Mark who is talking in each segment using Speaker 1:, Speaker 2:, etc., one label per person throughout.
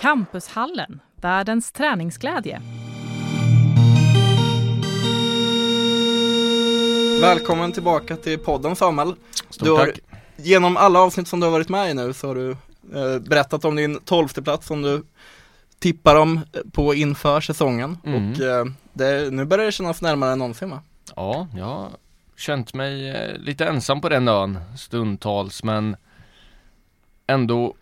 Speaker 1: Campushallen, världens träningsglädje.
Speaker 2: Välkommen tillbaka till podden Samuel.
Speaker 3: Stort
Speaker 2: Du har,
Speaker 3: tack.
Speaker 2: genom alla avsnitt som du har varit med i nu så har du eh, berättat om din tolfte plats som du tippar om på inför säsongen.
Speaker 3: Mm.
Speaker 2: Och eh, det, nu börjar det kännas närmare än någonsin va?
Speaker 3: Ja, jag har känt mig eh, lite ensam på den ön stundtals men ändå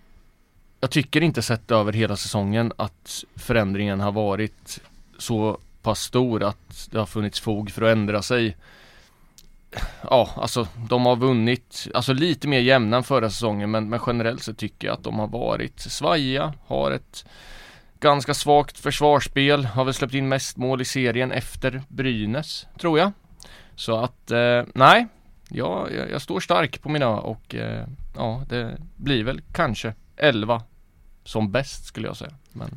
Speaker 3: jag tycker inte sett över hela säsongen att förändringen har varit så pass stor att det har funnits fog för att ändra sig. Ja, alltså de har vunnit, alltså lite mer jämna än förra säsongen men, men generellt så tycker jag att de har varit svajiga, har ett ganska svagt försvarsspel, har väl släppt in mest mål i serien efter Brynäs, tror jag. Så att, eh, nej, jag, jag, jag står stark på mina och eh, ja, det blir väl kanske 11 som bäst skulle jag säga. Men,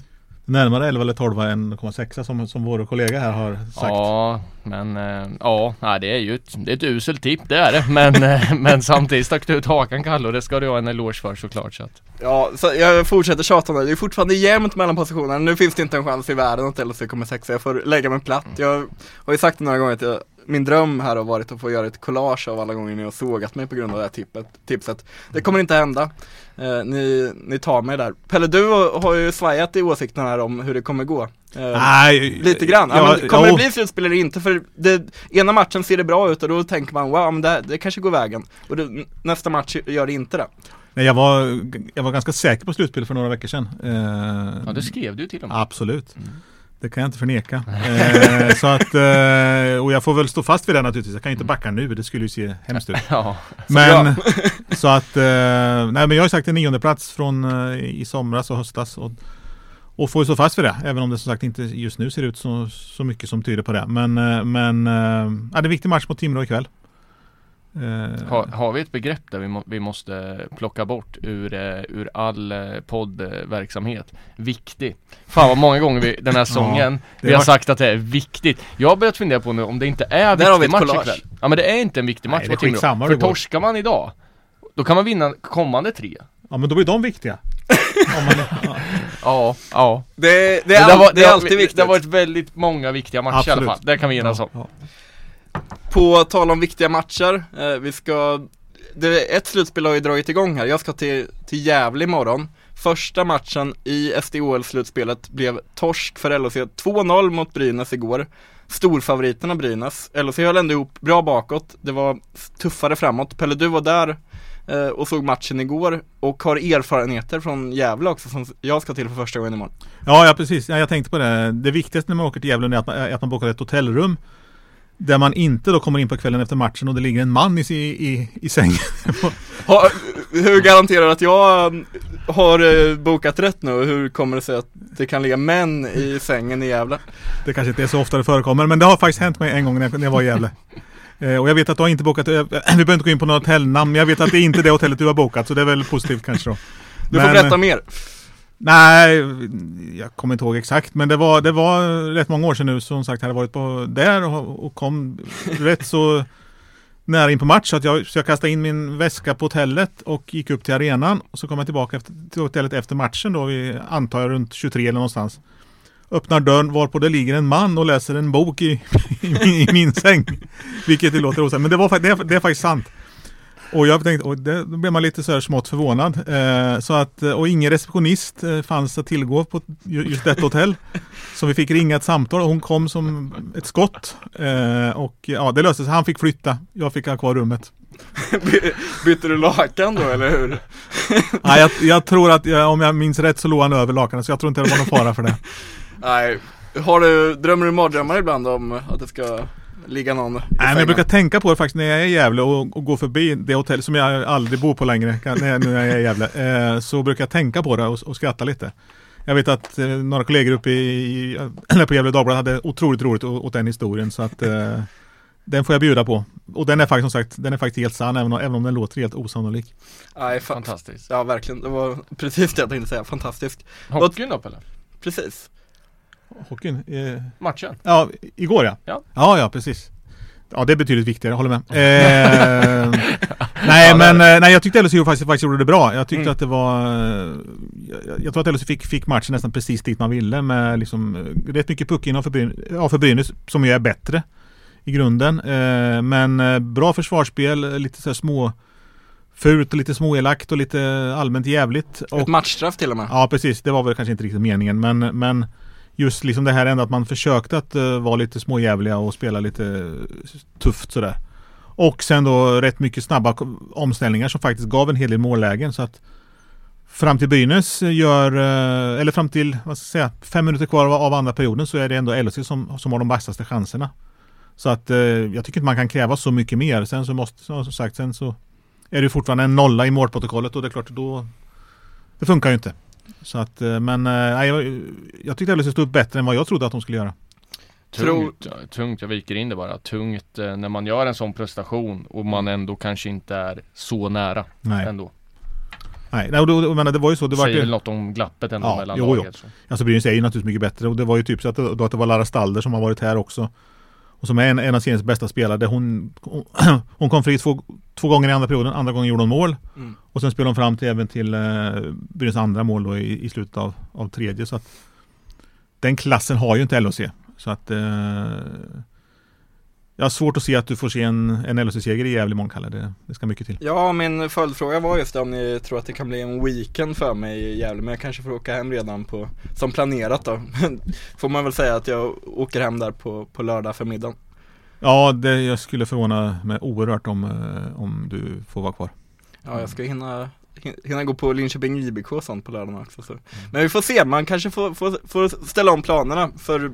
Speaker 4: Närmare 11 eller 12 än 1,6 som, som vår kollega här har sagt.
Speaker 3: ja, men eh, ja, det är ju ett, det är ett uselt tipp, det är det. Men, eh, men samtidigt stack du ut hakan Kalle och det ska du ha en eloge för såklart. Så att,
Speaker 2: Ja, så jag fortsätter tjata nu. Det är fortfarande jämnt mellan positionerna. Nu finns det inte en chans i världen att LHC kommer sexa. Jag får lägga mig platt. Jag har ju sagt det några gånger att jag, min dröm här har varit att få göra ett collage av alla gånger ni har sågat mig på grund av det här tippet, tipset. Det kommer inte hända. Eh, ni, ni tar mig där. Pelle, du har ju svajat i åsikten här om hur det kommer gå. Eh,
Speaker 4: Nej,
Speaker 2: Lite grann. Ja,
Speaker 4: ja,
Speaker 2: men kommer
Speaker 4: ja,
Speaker 2: det bli slutspel eller inte? För det, ena matchen ser det bra ut och då tänker man wow, men det, det kanske går vägen. Och det, nästa match gör det inte det.
Speaker 4: Nej, jag, var, jag var ganska säker på slutspel för några veckor sedan. Eh,
Speaker 3: ja, det skrev du ju till och med.
Speaker 4: Absolut.
Speaker 3: Mm.
Speaker 4: Det kan jag inte förneka. Eh, så att, eh, och jag får väl stå fast vid det naturligtvis. Jag kan inte backa nu, det skulle ju se hemskt ut.
Speaker 3: Ja,
Speaker 4: Men så att, eh, nej men jag har sagt en nionde plats från eh, i somras och höstas. Och, och får ju stå fast vid det. Även om det som sagt inte just nu ser ut så, så mycket som tyder på det. Men, eh, men eh, ja, det är en viktig match mot Timrå ikväll. Eh,
Speaker 3: Har, har vi ett begrepp där vi, må, vi måste plocka bort ur, eh, ur all eh, poddverksamhet? Viktig. Fan vad många gånger vi, den här säsongen,
Speaker 4: det
Speaker 3: vi har
Speaker 4: var-
Speaker 3: sagt att det är viktigt. Jag har börjat fundera på nu om det inte är
Speaker 2: Där har vi
Speaker 3: viktig match
Speaker 2: collage.
Speaker 3: ikväll. Ja men det är inte en viktig match
Speaker 4: Nej, det är
Speaker 3: mot Timrå. För torskar man idag, då kan man vinna kommande tre.
Speaker 4: Ja men då blir de viktiga. Man, ja,
Speaker 3: Ja, ja.
Speaker 2: Det, det, är,
Speaker 3: var-
Speaker 2: det alltid viktigt.
Speaker 3: Det har varit väldigt många viktiga matcher i alla
Speaker 4: Absolut.
Speaker 3: fall. Det kan vi enas om.
Speaker 4: ja.
Speaker 2: På tal om viktiga matcher, eh, vi ska det, Ett slutspel har ju dragit igång här, jag ska till, till Gävle imorgon. Första matchen i SDHL-slutspelet blev torsk för LHC 2-0 mot Brynäs igår. Storfavoriterna Brynäs, LHC höll ändå ihop bra bakåt, det var tuffare framåt. Pelle du var där eh, och såg matchen igår och har erfarenheter från Gävle också som jag ska till för första gången imorgon.
Speaker 4: Ja, ja precis. Ja, jag tänkte på det. Det viktigaste när man åker till Gävle är att man, att man bokar ett hotellrum. Där man inte då kommer in på kvällen efter matchen och det ligger en man i, i, i sängen.
Speaker 2: ha, Hur garanterar du att jag eh, har eh, bokat rätt nu? Hur kommer det sig att det kan ligga män i sängen i Gävle?
Speaker 4: Det kanske inte är så ofta det förekommer, men det har faktiskt hänt mig en gång när jag, var i Gävle. Eh, och jag vet att du har inte bokat, eh, vi behöver inte gå in på något hotellnamn, men jag vet att det är inte det hotellet du har bokat, så det är väl positivt kanske då.
Speaker 2: Du får
Speaker 4: Men-
Speaker 2: berätta mer
Speaker 4: Nej, jag kommer inte ihåg exakt, men det var, det var rätt många år sedan nu som sagt hade varit på där och, och kom rätt så nära in på match så att jag, så jag kastade in min väska på hotellet och gick upp till arenan och så kom jag tillbaka efter, till hotellet efter matchen då, vi antar jag runt 23 eller någonstans. Öppnar dörren varpå det ligger en man och läser en bok i, i, min, i min säng. Vilket det låter osant, men det, var, det, är, det är faktiskt sant. Och jag tänkte, och det, då blev man lite så här smått förvånad. Eh, så att, och ingen receptionist eh, fanns att tillgå på ju- just detta hotell. Så vi fick ringa ett samtal och hon kom som ett skott. Eh, och ja, det löste sig. Han fick flytta. Jag fick ha kvar rummet.
Speaker 2: By- Bytte du lakan då eller hur?
Speaker 4: Nej, jag, jag tror att, jag, om jag minns rätt så låg han över lakanet. Så jag tror inte det var någon fara för det.
Speaker 2: Nej, har du, drömmer du mardrömmar ibland om att det ska ligga någon
Speaker 4: Nej, men jag brukar tänka på det faktiskt när jag är i Gävle och, och går förbi det hotell som jag aldrig bor på längre, när, när jag är i Gävle. Eh, så brukar jag tänka på det och, och skratta lite. Jag vet att eh, några kollegor uppe i, eller på Gefle Dagblad hade otroligt roligt åt den historien så att eh, den får jag bjuda på. Och den är faktiskt som sagt, den är faktiskt helt sann även om, även om den låter helt osannolik.
Speaker 2: Nej, fa-
Speaker 3: Fantastiskt.
Speaker 2: ja verkligen, det var precis det jag tänkte säga, fantastiskt.
Speaker 3: Hockeyn då Pelle?
Speaker 2: Precis.
Speaker 4: Hockeyn? Eh,
Speaker 3: Matchen?
Speaker 4: ja, igår ja.
Speaker 3: Ja.
Speaker 4: Ja, ja precis. Ja, det är betydligt viktigare, jag håller med. Eh, nej, men nej, jag tyckte LSU faktiskt, faktiskt gjorde det bra. Jag tyckte
Speaker 2: Mm.
Speaker 4: att det var... eh, Jag, jag tror att LSU fick, fick matchen nästan precis dit man ville med liksom eh, rätt mycket puck in för, Bryn, ja, för Brynäs, som ju är bättre i grunden. Eh, men eh, bra försvarsspel, lite så här små fult och lite småelakt och lite allmänt jävligt.
Speaker 2: Ett
Speaker 4: Och,
Speaker 2: matchstraff till och med.
Speaker 4: Ja precis, det var väl kanske inte riktigt meningen men, men just liksom det här ändå att man försökte att uh, vara lite småjävliga och spela lite eh, tufft sådär. Och sen då rätt mycket snabba omställningar som faktiskt gav en hel del mållägen så att Fram till Brynäs eh, gör, eller fram till, vad ska jag säga, fem minuter kvar av, av andra perioden så är det ändå LHC som, som har de vassaste chanserna. Så att jag tycker inte man kan kräva så mycket mer. Sen så måste, som sagt, sen så är det fortfarande en nolla i målprotokollet och det är klart då Det funkar ju inte. Så att, eh, men eh, nej, jag, jag tyckte LHC stod upp bättre än vad jag trodde att de skulle göra.
Speaker 3: Tungt, tungt, jag viker in det bara. Tungt eh, när man gör en sån prestation och man ändå kanske inte är så nära
Speaker 4: Nej,
Speaker 3: ändå.
Speaker 4: nej, nej och då, menar, det var ju så. Det var
Speaker 3: Säger väl
Speaker 4: ju,
Speaker 3: något om glappet ändå
Speaker 4: Ja,
Speaker 3: mellan
Speaker 4: jo, jo.
Speaker 3: laget. Så.
Speaker 4: alltså Brynäs är ju naturligtvis mycket bättre och det var ju typ så att, det- då att det var Lara Stalder som har varit här också. Och som är en, en av seriens bästa spelare. Hon, hon, hon kom fri två, två gånger i andra perioden. Andra gången gjorde hon mål.
Speaker 2: Mm.
Speaker 4: Och sen spelade hon fram till även till eh, Brynäs andra mål då i, i slutet av, av tredje. Så att den klassen har ju inte LHC. Så att eh, jag har svårt att se att du får se en, en LHC-seger i Gävle imorgon Kalle. Det, det ska mycket till.
Speaker 2: Ja, min följdfråga var just om ni tror att det kan bli en weekend för mig i Gävle, men jag kanske får åka hem redan på, som planerat då. får man väl säga att jag åker hem där på, på lördag förmiddagen.
Speaker 4: Ja, det, jag skulle förvåna mig oerhört om, eh, om du får vara kvar.
Speaker 2: Ja, jag ska hinna, hin- hinna gå på Linköping JBK och sånt på lördagen också så. Men vi får se, man kanske får, får, får ställa om planerna för,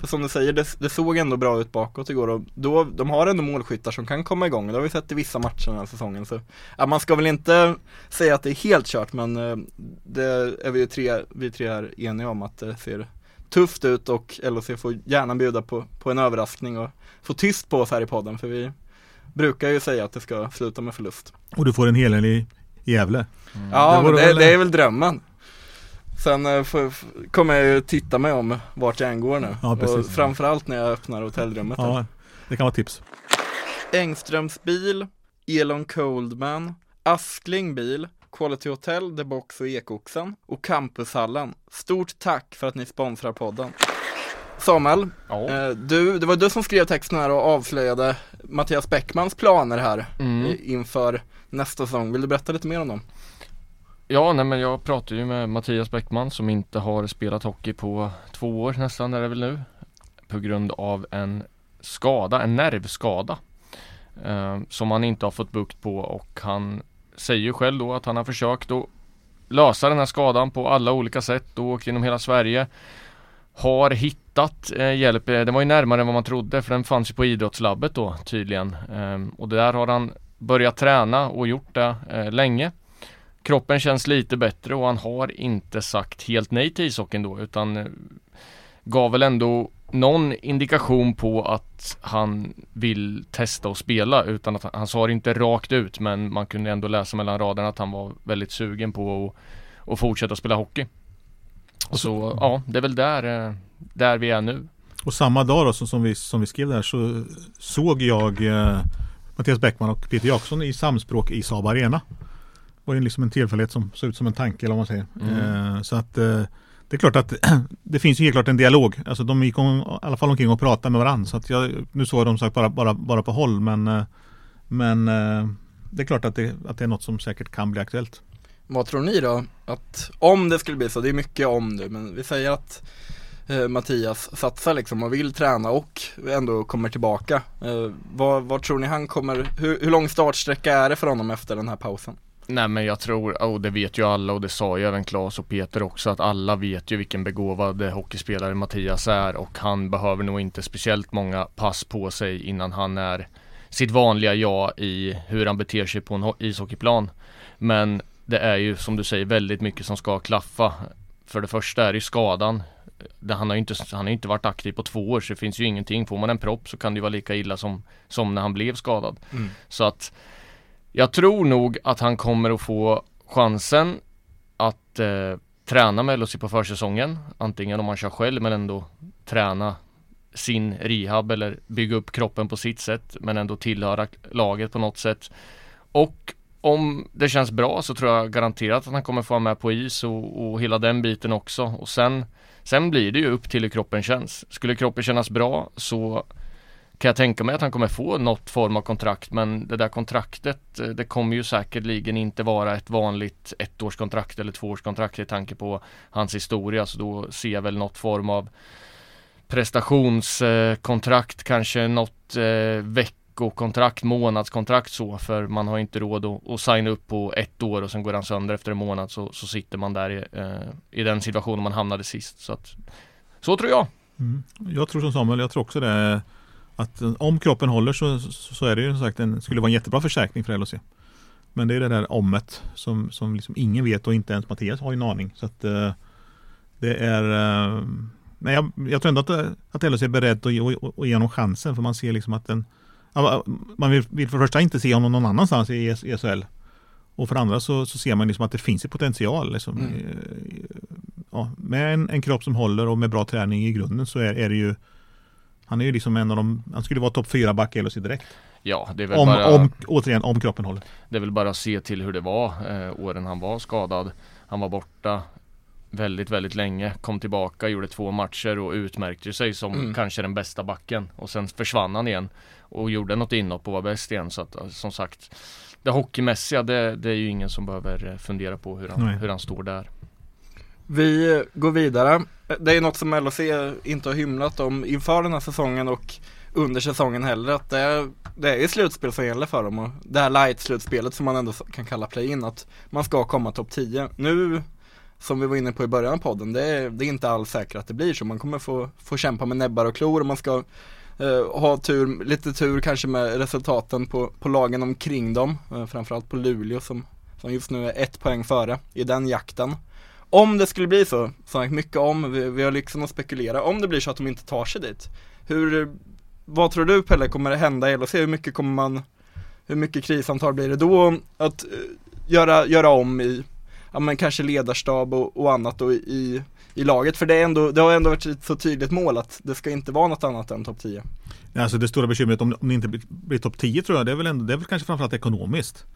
Speaker 2: för som du säger, det, det såg ändå bra ut bakåt igår och då, de har ändå målskyttar som kan komma igång, det har vi sett i vissa matcher den här säsongen så ja, Man ska väl inte säga att det är helt kört men eh, det är vi ju tre, vi tre här eniga om att det ser tufft ut och LHC får gärna bjuda på, på en överraskning och få tyst på oss här i podden för vi brukar ju säga att det ska sluta med förlust.
Speaker 4: Och du får en hel Gävle.
Speaker 2: Ja,
Speaker 4: Det
Speaker 2: det,
Speaker 4: väl-
Speaker 2: det är väl drömmen. Sen eh, får, f- kommer jag ju titta mig om vart jag än går nu.
Speaker 4: Ja, precis.
Speaker 2: och framförallt när jag öppnar hotellrummet.
Speaker 4: Ja, det kan vara tips.
Speaker 2: Engströms bil, Elon Coldman, Askling bil, Quality Hotel, The Box och Ekoxen och Campushallen. Stort tack för att ni sponsrar podden. Samuel,
Speaker 3: Ja.
Speaker 2: eh, du, det var du som skrev texten här och avslöjade Mattias Bäckmans planer här
Speaker 3: Mm.
Speaker 2: eh, inför nästa säsong. Vill du berätta lite mer om dem?
Speaker 3: Ja, nej men jag pratade ju med Mattias Bäckman som inte har spelat hockey på två år nästan är det väl nu. På grund av en skada, en nervskada. Eh, som han inte har fått bukt på och han säger ju själv då att han har försökt att lösa den här skadan på alla olika sätt och åkt genom hela Sverige. Har hittat eh, hjälp, Eh, den var ju närmare än vad man trodde för den fanns ju på idrottslabbet då tydligen. Eh, och där har han börjat träna och gjort det eh, länge. Kroppen känns lite bättre och han har inte sagt helt nej till ishockeyn då utan eh, gav väl ändå någon indikation på att han vill testa och spela utan att han, han sa det inte rakt ut men man kunde ändå läsa mellan raderna att han var väldigt sugen på att, att fortsätta spela hockey. Och så ja, det är väl där, eh, där vi är nu.
Speaker 4: Och samma dag då som, som, vi, som vi skrev där så såg jag eh, Mattias Bäckman och Peter Jaksson i samspråk i Saab Arena. Det var ju liksom en tillfällighet som såg ut som en tanke eller vad man säger.
Speaker 3: Mm.
Speaker 4: Eh, så att eh, det är klart att det finns ju helt klart en dialog. Alltså de gick om, i alla fall omkring och pratade med varandra. Så att jag, nu såg jag dem sagt bara, bara, bara på håll men, eh, men eh, det är klart att det, att det är något som säkert kan bli aktuellt.
Speaker 2: Vad tror ni då? Att om det skulle bli så, det är mycket om nu, men vi säger att eh, Mattias satsar liksom och vill träna och ändå kommer tillbaka. Eh, vad, vad tror ni han kommer, hur, hur lång startsträcka är det för honom efter den här pausen?
Speaker 3: Nej men jag tror, och det vet ju alla och det sa ju även Claes och Peter också att alla vet ju vilken begåvad hockeyspelare Mattias är och han behöver nog inte speciellt många pass på sig innan han är sitt vanliga jag i hur han beter sig på en ishockeyplan. Men det är ju som du säger väldigt mycket som ska klaffa för det första är det ju skadan. Det, han har ju inte, han har inte varit aktiv på två år så det finns ju ingenting. Får man en propp så kan det vara lika illa som, som när han blev skadad.
Speaker 2: Mm.
Speaker 3: Så att jag tror nog att han kommer att få chansen att eh, träna med LHC på försäsongen. Antingen om han kör själv men ändå träna sin rehab eller bygga upp kroppen på sitt sätt men ändå tillhöra laget på något sätt. Och om det känns bra så tror jag garanterat att han kommer få vara med på is och, och hela den biten också. Och sen, sen blir det ju upp till hur kroppen känns. Skulle kroppen kännas bra så kan jag tänka mig att han kommer få något form av kontrakt men det där kontraktet eh, det kommer ju säkerligen inte vara ett vanligt ettårskontrakt eller tvåårskontrakt i tanke på hans historia så då ser jag väl något form av prestationskontrakt, eh, kanske något eh, veckokontrakt, månadskontrakt så för man har inte råd att, att signa upp på ett år och sen går han sönder efter en månad så, så sitter man där i, eh, i den situationen man hamnade sist. Så, att, så tror jag.
Speaker 4: Mm. Jag tror som Samuel, jag tror också det att eh, om kroppen håller så, så är det ju som sagt en, skulle vara en jättebra försäkring för LHC. Men det är det där ommet som, som liksom ingen vet och inte ens Mattias har en aning. Så att eh, det är eh, Nej, jag, jag, tror ändå att, eh, att LHC är beredd att, ge, att ge honom chansen för man ser liksom att den man vill, vill för det första inte se honom någon annanstans i SHL Och för det andra så, så ser man liksom att det finns en potential liksom, mm. ja, Med en, en, kropp som håller och med bra träning i grunden så är, är det ju han är ju liksom en av de, han skulle vara topp fyra back i LHC direkt.
Speaker 3: Ja, det är väl
Speaker 4: om,
Speaker 3: bara,
Speaker 4: om, återigen, om kroppen håller.
Speaker 3: Det är väl bara att se till hur det var eh, åren han var skadad. Han var borta väldigt, väldigt länge. Kom tillbaka, gjorde två matcher och utmärkte sig som mm. kanske den bästa backen. Och sen försvann han igen och gjorde något inhopp och var bäst igen. Så att eh, som sagt, det hockeymässiga, det, det är ju ingen som behöver eh, fundera på hur han, hur han står där.
Speaker 2: Vi går vidare. Det är något som LHC inte har hymlat om inför den här säsongen och under säsongen heller att det är, det är slutspel som gäller för dem och det här light-slutspelet som man ändå kan kalla play-in att man ska komma topp 10. Nu som vi var inne på i början av podden, det är, det är inte alls säkert att det blir så. Man kommer få, få kämpa med näbbar och klor och man ska eh, ha tur, lite tur kanske med resultaten på, på lagen omkring dem. Eh, framförallt på Luleå som, som just nu är ett poäng före i den jakten. Om det skulle bli så, sagt mycket om, vi, vi har liksom att spekulera, om det blir så att de inte tar sig dit. Hur, vad tror du Pelle kommer det hända i LHC? Hur mycket kommer man, hur mycket krisamtal blir det då att eh, göra, göra om i, ja men kanske ledarstab och, och annat då i, i laget? För det, är ändå, det har ändå varit ett så tydligt mål att det ska inte vara något annat än topp 10.
Speaker 4: Alltså det stora bekymret om, om det inte blir, blir topp 10 tror jag, det är väl, ändå, det är väl kanske framförallt ekonomiskt.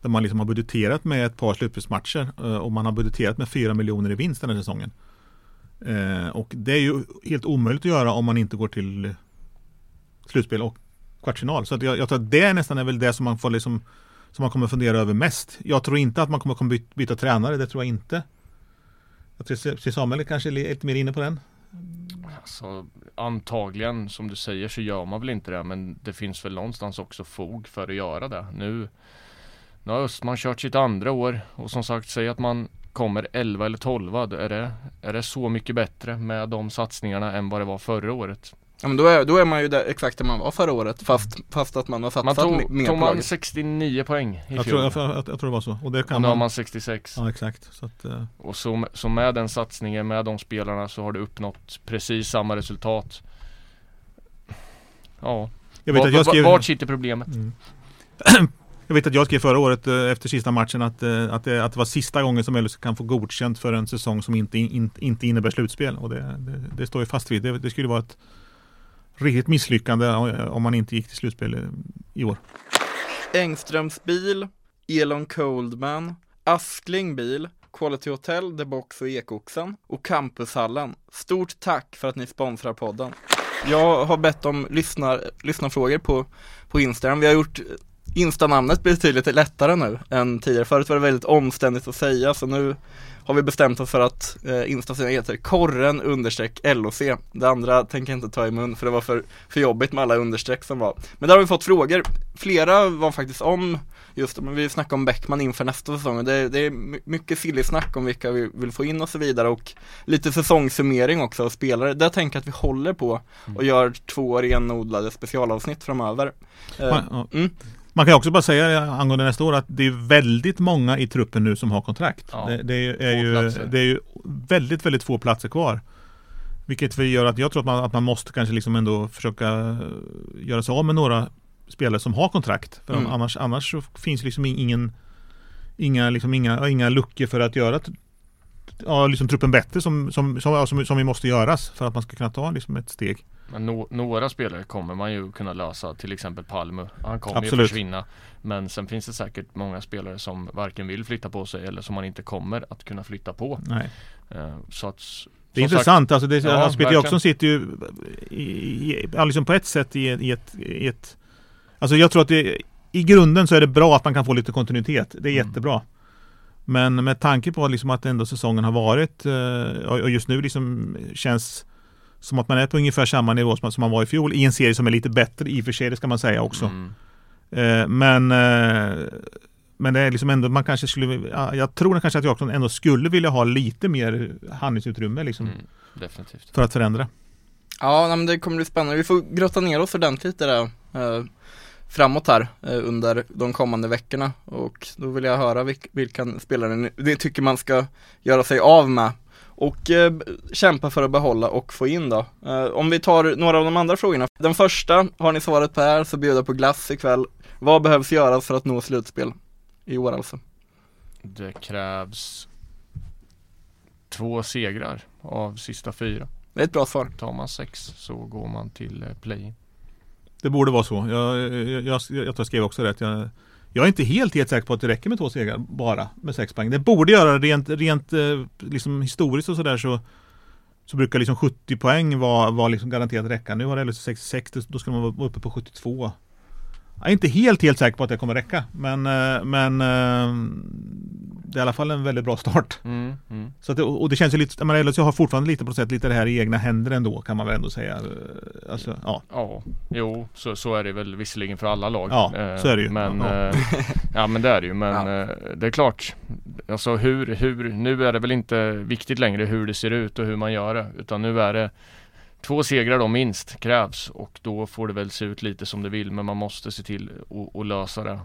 Speaker 4: Där man liksom har budgeterat med ett par slutspelsmatcher eh, och man har budgeterat med 4 miljoner i vinst den här säsongen. Eh, och det är ju helt omöjligt att göra om man inte går till slutspel och kvartsfinal. Så jag, jag tror att det nästan är väl det som man får liksom som man kommer fundera över mest. Jag tror inte att man kommer byta, byta tränare, det tror jag inte. Jag tror Samuel kanske är lite mer inne på den.
Speaker 3: Alltså, antagligen som du säger så gör man väl inte det men det finns väl någonstans också fog för att göra det. Nu nu har Östman kört sitt andra år och som sagt, säg att man kommer 11 eller 12 är det, är det så mycket bättre med de satsningarna än vad det var förra året.
Speaker 2: Ja men då är, då är man ju där, exakt där man var förra året fast, fast att man har satsat
Speaker 3: man tog,
Speaker 2: mer
Speaker 3: tog man 69 poäng i
Speaker 4: jag
Speaker 3: fjol.
Speaker 4: Tror, jag, jag, jag, tror det var så.
Speaker 3: Och, det kan och nu man... har man 66.
Speaker 4: Ja exakt. Så att, uh...
Speaker 3: Och så, så med den satsningen, med de spelarna så har du uppnått precis samma resultat. Ja. Jag vet var, att jag skrev... Vart sitter problemet? Mm.
Speaker 4: Jag vet att jag skrev förra året eh, efter sista matchen att, eh, att, det, att det var sista gången som LHC kan få godkänt för en säsong som inte, in, inte innebär slutspel. Och det, det, det står jag fast vid. Det, det, skulle vara ett riktigt misslyckande eh, om man inte gick till slutspel eh, i år.
Speaker 2: Engströms bil, Elon Coldman, Askling bil, Quality Hotel, The Box och Ekoxen och Campushallen. Stort tack för att ni sponsrar podden. Jag har bett om lyssnar, lyssnarfrågor på, på Instagram. Vi har gjort Insta-namnet blir betydligt lättare nu än tidigare. Förut var det väldigt omständigt att säga så nu har vi bestämt oss för att eh, Insta-sidan heter korren understreck LOC. Det andra tänker jag inte ta i mun för det var för, för jobbigt med alla understreck som var. Men där har vi fått frågor. Flera var faktiskt om just men vi snackade om Bäckman inför nästa säsong och det, det är mycket silly snack om vilka vi vill få in och så vidare och lite säsongssummering också av spelare. Där tänker jag att vi håller på och gör två renodlade specialavsnitt framöver.
Speaker 4: Eh, mm Man kan också bara säga angående nästa år att det är väldigt många i truppen nu som har kontrakt.
Speaker 3: Ja,
Speaker 4: det, det, är, ju, det är ju väldigt, väldigt få platser kvar. Vilket vi gör att jag tror att man, att man måste kanske liksom ändå försöka eh, göra sig av med några spelare som har kontrakt. För
Speaker 2: Mm.
Speaker 4: annars, annars så finns liksom ingen Inga, liksom inga, inga luckor för att göra ja, liksom truppen bättre som, som, som, som, som vi måste göras för att man ska kunna ta liksom ett steg.
Speaker 3: Men no, några spelare kommer man ju kunna lösa, till exempel Palmu. Han kommer ju
Speaker 4: Absolut.
Speaker 3: försvinna. Men sen finns det säkert många spelare som varken vill flytta på sig eller som man inte kommer att kunna flytta på.
Speaker 4: Nej.
Speaker 3: Eh, så att
Speaker 4: Det är intressant, alltså det,
Speaker 3: Ja,
Speaker 4: Peter. Jackson sitter ju i, i, liksom på ett sätt i, i, ett, i ett Alltså jag tror att det I grunden så är det bra att man kan få lite kontinuitet. Det är
Speaker 3: Mm.
Speaker 4: jättebra. Men med tanke på liksom att ändå säsongen har varit eh, och just nu liksom känns som att man är på ungefär samma nivå som, man var i fjol i en serie som är lite bättre i och för sig, det ska man säga också.
Speaker 3: Mm,
Speaker 4: Eh, men eh, men det är liksom ändå, man kanske skulle, ja, jag tror kanske att Jackson ändå skulle vilja ha lite mer handlingsutrymme liksom
Speaker 3: mm, definitivt.
Speaker 4: för att förändra.
Speaker 2: Ja, men det kommer bli spännande. Vi får grotta ner oss ordentligt i det eh, framåt här eh, under de kommande veckorna och då vill jag höra vilk, vilka spelare ni, tycker man ska göra sig av med och eh, kämpa för att behålla och få in då. Eh, om vi tar några av de andra frågorna. Den första har ni svaret på här, så bjuda på glass ikväll. Vad behövs göras för att nå slutspel i år alltså?
Speaker 3: Det krävs två segrar av sista fyra.
Speaker 2: Det är ett bra svar.
Speaker 3: Tar man sex så går man till play.
Speaker 4: Det borde vara så. Jag, jag, jag, jag skrev också rätt. Jag, jag är inte helt, helt säker på att det räcker med två segrar bara med sex poäng. Det borde göra rent, rent eh, liksom historiskt och sådär så så brukar liksom 70 poäng vara, vara liksom garanterat räcka. Nu har det 66, då ska man vara uppe på 72. Jag är inte helt, helt säker på att det kommer räcka. Men, eh, men eh, det är i alla fall en väldigt bra start.
Speaker 3: Mm, mm.
Speaker 4: Så att och det känns ju lite, jag menar, LHC har fortfarande lite på sätt lite det här i egna händer ändå kan man väl ändå säga. Eh, Alltså, ja.
Speaker 3: Ja, jo, så, så är det väl visserligen för alla lag.
Speaker 4: Ja,
Speaker 3: Eh,
Speaker 4: så är det ju.
Speaker 3: Men,
Speaker 4: Ja.
Speaker 3: eh, ja men det är det ju. Men
Speaker 2: Ja.
Speaker 3: eh, det är klart. Alltså hur, hur, nu är det väl inte viktigt längre hur det ser ut och hur man gör det. Utan nu är det två segrar då minst krävs och då får det väl se ut lite som det vill. Men man måste se till att- lösa det.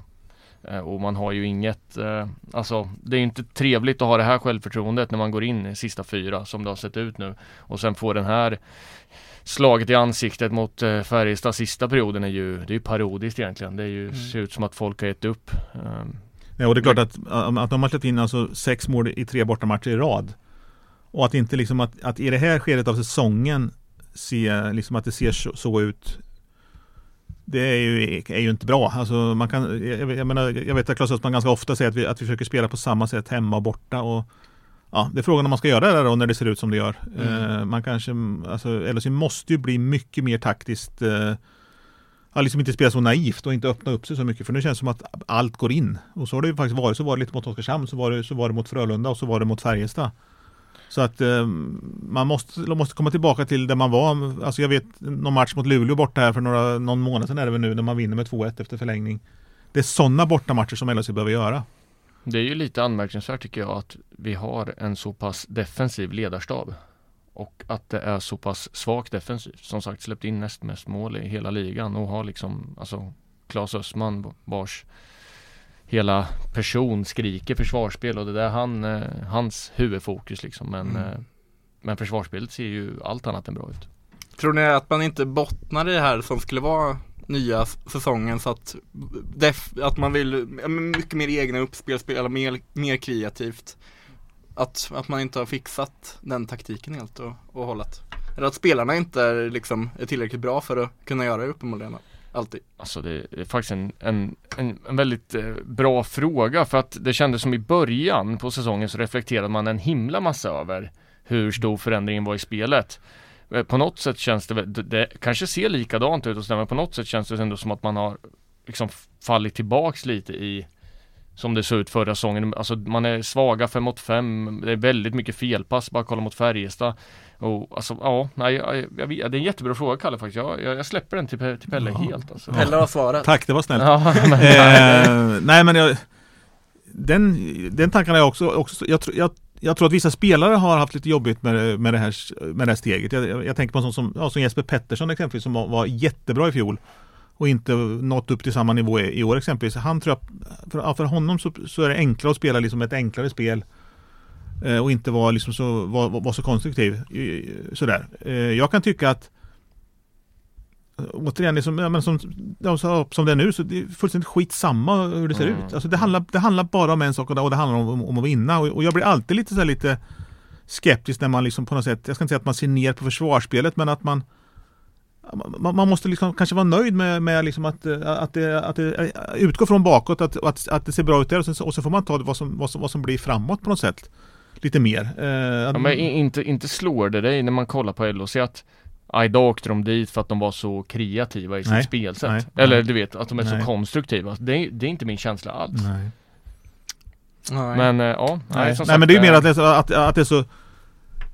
Speaker 3: Eh, Och man har ju inget, eh, alltså det är inte trevligt att ha det här självförtroendet när man går in i sista fyra som det har sett ut nu. Och sen får den här slaget i ansiktet mot eh, Färjestad sista perioden är ju, det är ju parodiskt egentligen. Det är ju,
Speaker 2: Mm.
Speaker 3: ser ut som att folk har gett upp. Ehm,
Speaker 4: Ja, och det är klart att, att de har släppt in alltså sex mål i tre bortamatcher i rad. Och att inte liksom att, att i det här skedet av säsongen se liksom att det ser så, så ut det är ju, är ju inte bra. Alltså man kan, jag, jag menar, jag vet att Claes Östman ganska ofta säger att vi, att vi försöker spela på samma sätt hemma och borta. Och, ja, det är frågan om man ska göra det då när det ser ut som det gör.
Speaker 2: Mm.
Speaker 4: Eh, man kanske, alltså LHC måste ju bli mycket mer taktiskt eh, Ja, liksom inte spela så naivt och inte öppna upp sig så mycket för nu känns det som att allt går in. Och så har det ju faktiskt varit. Så var det lite mot Oskarshamn, så var det, så var det mot Frölunda och så var det mot Färjestad. Så att eh, man måste, man måste komma tillbaka till där man var. Alltså jag vet någon match mot Luleå borta här för några, någon månad sedan är det väl nu när man vinner med 2-1 efter förlängning. Det är sådana bortamatcher som LHC behöver göra.
Speaker 3: Det är ju lite anmärkningsvärt tycker jag att vi har en så pass defensiv ledarstab. Och att det är så pass svagt defensivt. Som sagt släppt in näst mest mål i hela ligan och har liksom, alltså Claes Östman vars hela person skriker försvarsspel och det där han, eh, hans huvudfokus liksom. Men,
Speaker 2: Mm.
Speaker 3: eh, men försvarsspelet ser ju allt annat än bra ut.
Speaker 2: Tror ni att man inte bottnar i det här som skulle vara nya säsongen så att, def, att man vill mycket mer egna uppspel, spela mer, mer kreativt? Att, att man inte har fixat den taktiken helt och, och hållet? Eller att spelarna inte är, liksom, är tillräckligt bra för att kunna göra det uppenbarligen alltid?
Speaker 3: Alltså det är faktiskt en, en, en, en väldigt eh, bra fråga för att det kändes som i början på säsongen så reflekterade man en himla massa över hur stor förändringen var i spelet. Eh, på något sätt känns det, väl- det, det kanske ser likadant ut och sådär, men på något sätt känns det ändå som att man har liksom fallit tillbaks lite i som det såg ut förra säsongen. Alltså man är svaga 5 mot 5. Det är väldigt mycket felpass. Bara kolla mot Färjestad. Och alltså ja, nej, jag, jag, det är en jättebra fråga Kalle faktiskt. Jag, jag, jag släpper den till, till Pelle
Speaker 4: Ja.
Speaker 3: helt alltså.
Speaker 2: Pelle har svarat.
Speaker 4: Tack, det var snällt.
Speaker 3: Ja, men,
Speaker 4: eh, nej men jag, den, den tanken har jag också, också jag, tror- jag, jag tror att vissa spelare har haft lite jobbigt med, med, det, här, med det här steget. Jag, jag, jag tänker på en sån som, ja, som Jesper Pettersson exempelvis som var, var jättebra i fjol. Och inte nått upp till samma nivå i, år exempelvis. Han tror jag, för, för honom så, så är det enklare att spela liksom ett enklare spel eh, och inte vara liksom så, var, var så konstruktiv. Sådär. Eh, jag kan tycka att Återigen, liksom, ja, men som, ja, som det är nu så det är fullständigt skitsamma hur det ser
Speaker 3: Mm.
Speaker 4: ut. Alltså det, handlar, det handlar bara om en sak och det, och det handlar om, om att vinna. Och, och jag blir alltid lite, så lite skeptisk när man liksom på något sätt, jag ska inte säga att man ser ner på försvarsspelet men att man man, man måste liksom kanske vara nöjd med, med liksom att, eh, att, det, att det utgår från bakåt, att, att, att det ser bra ut där och, sen, och så får man ta det vad som, vad, som, vad som blir framåt på något sätt. Lite mer. Eh,
Speaker 3: Ja, men inte, inte slår det dig när man kollar på LHC att "Ah, idag åkte de dit för att de var så kreativa i sitt
Speaker 4: Nej,
Speaker 3: spelsätt.
Speaker 4: nej,
Speaker 3: Eller
Speaker 4: nej.
Speaker 3: du vet, att de är
Speaker 4: Nej.
Speaker 3: så konstruktiva. Det är, det är inte min känsla alls. Men eh, ja, nej,
Speaker 4: Nej,
Speaker 3: som
Speaker 4: nej
Speaker 3: sagt,
Speaker 4: men det är ju mer
Speaker 3: eh,
Speaker 4: att det, att, att det är så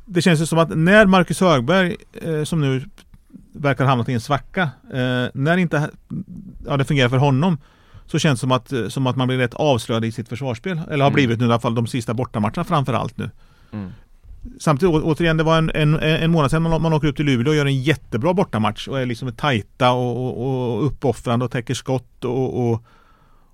Speaker 4: Det känns ju som att när Marcus Högberg eh, som nu verkar ha hamnat i en svacka eh, När inte ja, det fungerar för honom Så känns det som att, eh, som att man blir rätt avslöjad i sitt försvarsspel Eller har
Speaker 3: Mm.
Speaker 4: blivit nu i alla fall de sista bortamatcherna framför allt nu
Speaker 3: Mm.
Speaker 4: Samtidigt å- återigen, det var en, en, en månad sedan man, man åker upp till Luleå och gör en jättebra bortamatch och är liksom tajta och, och, och uppoffrande och täcker skott och, och,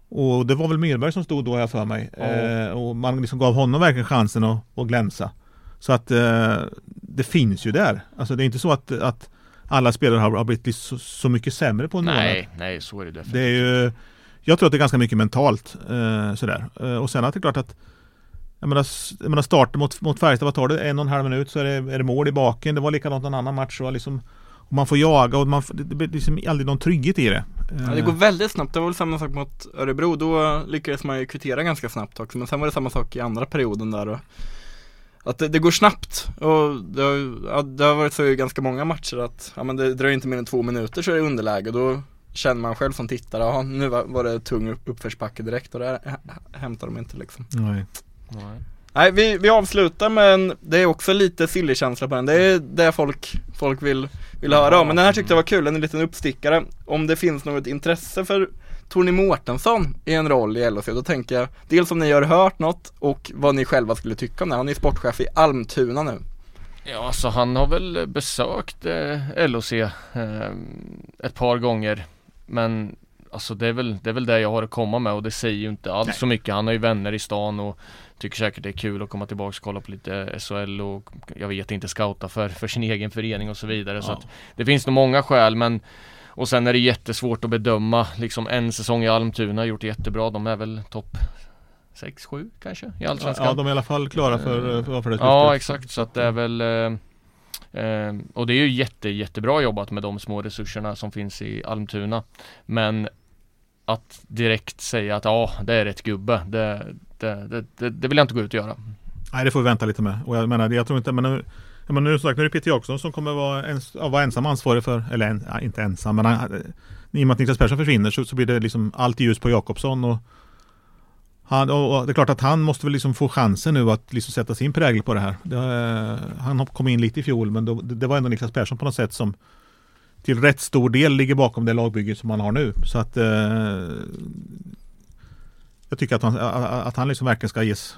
Speaker 4: och det var väl Myrberg som stod då jag för mig.
Speaker 3: Ja.
Speaker 4: Eh, och man liksom gav honom verkligen chansen att, att glänsa. Så att eh, det finns ju där. Alltså det är inte så att, att alla spelare har, har blivit så, så mycket sämre på en månad.
Speaker 3: Nej, nej så är det definitivt.
Speaker 4: Det är ju Jag tror att det är ganska mycket mentalt eh, sådär. Eh, och sen att det är klart att jag menar, jag menar starten mot, mot Färjestad, vad tar det? En och en halv minut så är det, är det mål i baken. Det var likadant någon annan match. Och liksom, och man får jaga och man, det, det blir liksom aldrig någon trygghet i det.
Speaker 2: Ja, det går väldigt snabbt, det var väl samma sak mot Örebro, då lyckades man ju kvittera ganska snabbt också Men sen var det samma sak i andra perioden där och Att det, det går snabbt. Och det har, det har varit så i ganska många matcher att ja, men det dröjer inte mer än två minuter så är det underläge. Då Känner man själv som tittare, ja nu var, var det tung upp- uppförsbacke direkt. Och det hämtar de inte liksom.
Speaker 4: Nej.
Speaker 3: Nej.
Speaker 2: Nej vi, vi avslutar men det är också lite silly-känsla på den, det är det folk, folk vill, vill höra om. Men den här tyckte jag var kul, en liten uppstickare. Om det finns något intresse för Tony Mårtensson i en roll i LHC, då tänker jag Dels om ni har hört något och vad ni själva skulle tycka om det Han är sportchef i Almtuna nu
Speaker 3: Ja, så han har väl besökt eh, LOC eh, ett par gånger. Men alltså det är, väl, det är väl det jag har att komma med och det säger ju inte alls
Speaker 4: Nej.
Speaker 3: så mycket. Han har ju vänner i stan och tycker säkert det är kul att komma tillbaka och kolla på lite SHL och jag vet inte scouta för, för sin egen förening och så vidare. Så
Speaker 4: Ja.
Speaker 3: att det finns nog många skäl men och sen är det jättesvårt att bedöma liksom en säsong i Almtuna har gjort jättebra. De är väl topp 6-7 kanske i Allsvenskan.
Speaker 4: Ja, de är i alla fall klara för, för, för det
Speaker 3: Ja exakt så att det är väl eh, eh, Och det är ju jätte, jättebra jobbat med de små resurserna som finns i Almtuna Men Att direkt säga att ja det är rätt gubbe det, det, det, det, vill jag inte gå ut och göra
Speaker 4: Nej det får vi vänta lite med. Och jag menar, jag tror inte, men nu, men nu, sagt, nu är det Peter Jakobsson som kommer vara, ens, ja, vara ensam ansvarig för, eller en, ja, inte ensam, men han, i och med att Niklas Persson försvinner så, så blir det liksom allt ljus på Jakobsson och han, och, och det är klart att han måste väl liksom få chansen nu att liksom sätta sin prägel på det här. Det, han kom in lite i fjol men då, det, det var ändå Niklas Persson på något sätt som till rätt stor del ligger bakom det lagbygge som han har nu. Så att eh, jag tycker att han, att han liksom verkligen ska ges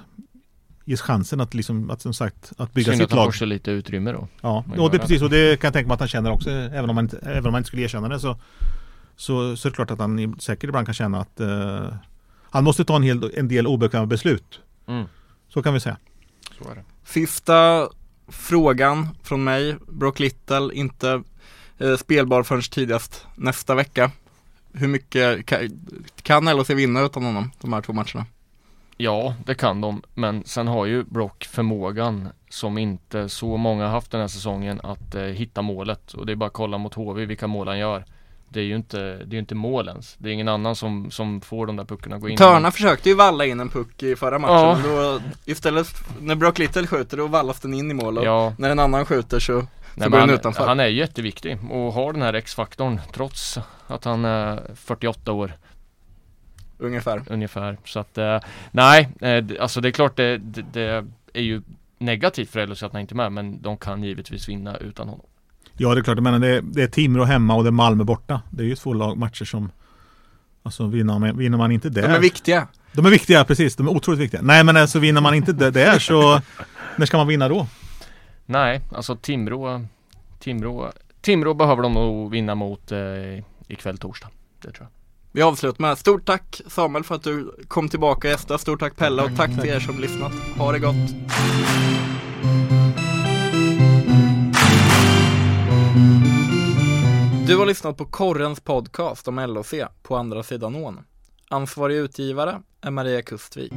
Speaker 4: ges chansen att liksom, att som sagt, att bygga
Speaker 3: Synd
Speaker 4: sitt
Speaker 3: att han
Speaker 4: lag.
Speaker 3: får så lite utrymme då
Speaker 4: Ja, och det är precis och det kan jag tänka mig att han känner också, även om man inte, även om man inte skulle erkänna det så, så, så är det klart att han säkert ibland kan känna att eh, han måste ta en, hel, en del obekväma beslut.
Speaker 3: mm,
Speaker 4: Så kan vi säga.
Speaker 3: Så är det
Speaker 2: Sista frågan från mig, Brock Little, inte eh, spelbar förrän tidigast nästa vecka Hur mycket kan, kan LHC vinna utan honom, de här två matcherna?
Speaker 3: Ja, det kan de. Men sen har ju Brock förmågan som inte så många har haft den här säsongen att eh, hitta målet. Och det är bara att kolla mot HV vilka mål han gör. Det är ju inte, det är inte mål ens. Det är ingen annan som, som får de där puckarna gå in.
Speaker 2: Törna försökte ju valla in en puck i förra matchen,
Speaker 3: Ja.
Speaker 2: men då istället, när Brock Little skjuter då vallas den in i mål och
Speaker 3: Ja,
Speaker 2: när en annan skjuter så,
Speaker 3: nej, han,
Speaker 2: utanför.
Speaker 3: han är jätteviktig och har den här X-faktorn trots att han är 48 år
Speaker 2: ungefär
Speaker 3: ungefär. Så att eh, nej, eh, alltså det är klart det, det, det är ju negativt för LHC att han inte är med men de kan givetvis vinna utan honom.
Speaker 4: Ja, det är klart. Men det, är- det är Timrå hemma och det är Malmö borta. Det är ju två lag, matcher som Alltså vinner man, vinner man inte där.
Speaker 2: De är viktiga
Speaker 4: De är viktiga, precis. De är otroligt viktiga. Nej, men alltså vinner man inte det där så när ska man vinna då?
Speaker 3: Nej, alltså Timrå Timrå Timrå behöver de nog vinna mot eh, ikväll torsdag. Det tror jag.
Speaker 2: Vi avslutar med stort tack Samuel för att du kom tillbaka och gästade. Stort tack Pelle och tack till er som lyssnat. Ha det gott. Du har lyssnat på Korrens podcast om LOC på andra sidan ån. Ansvarig utgivare är Maria Kustvik.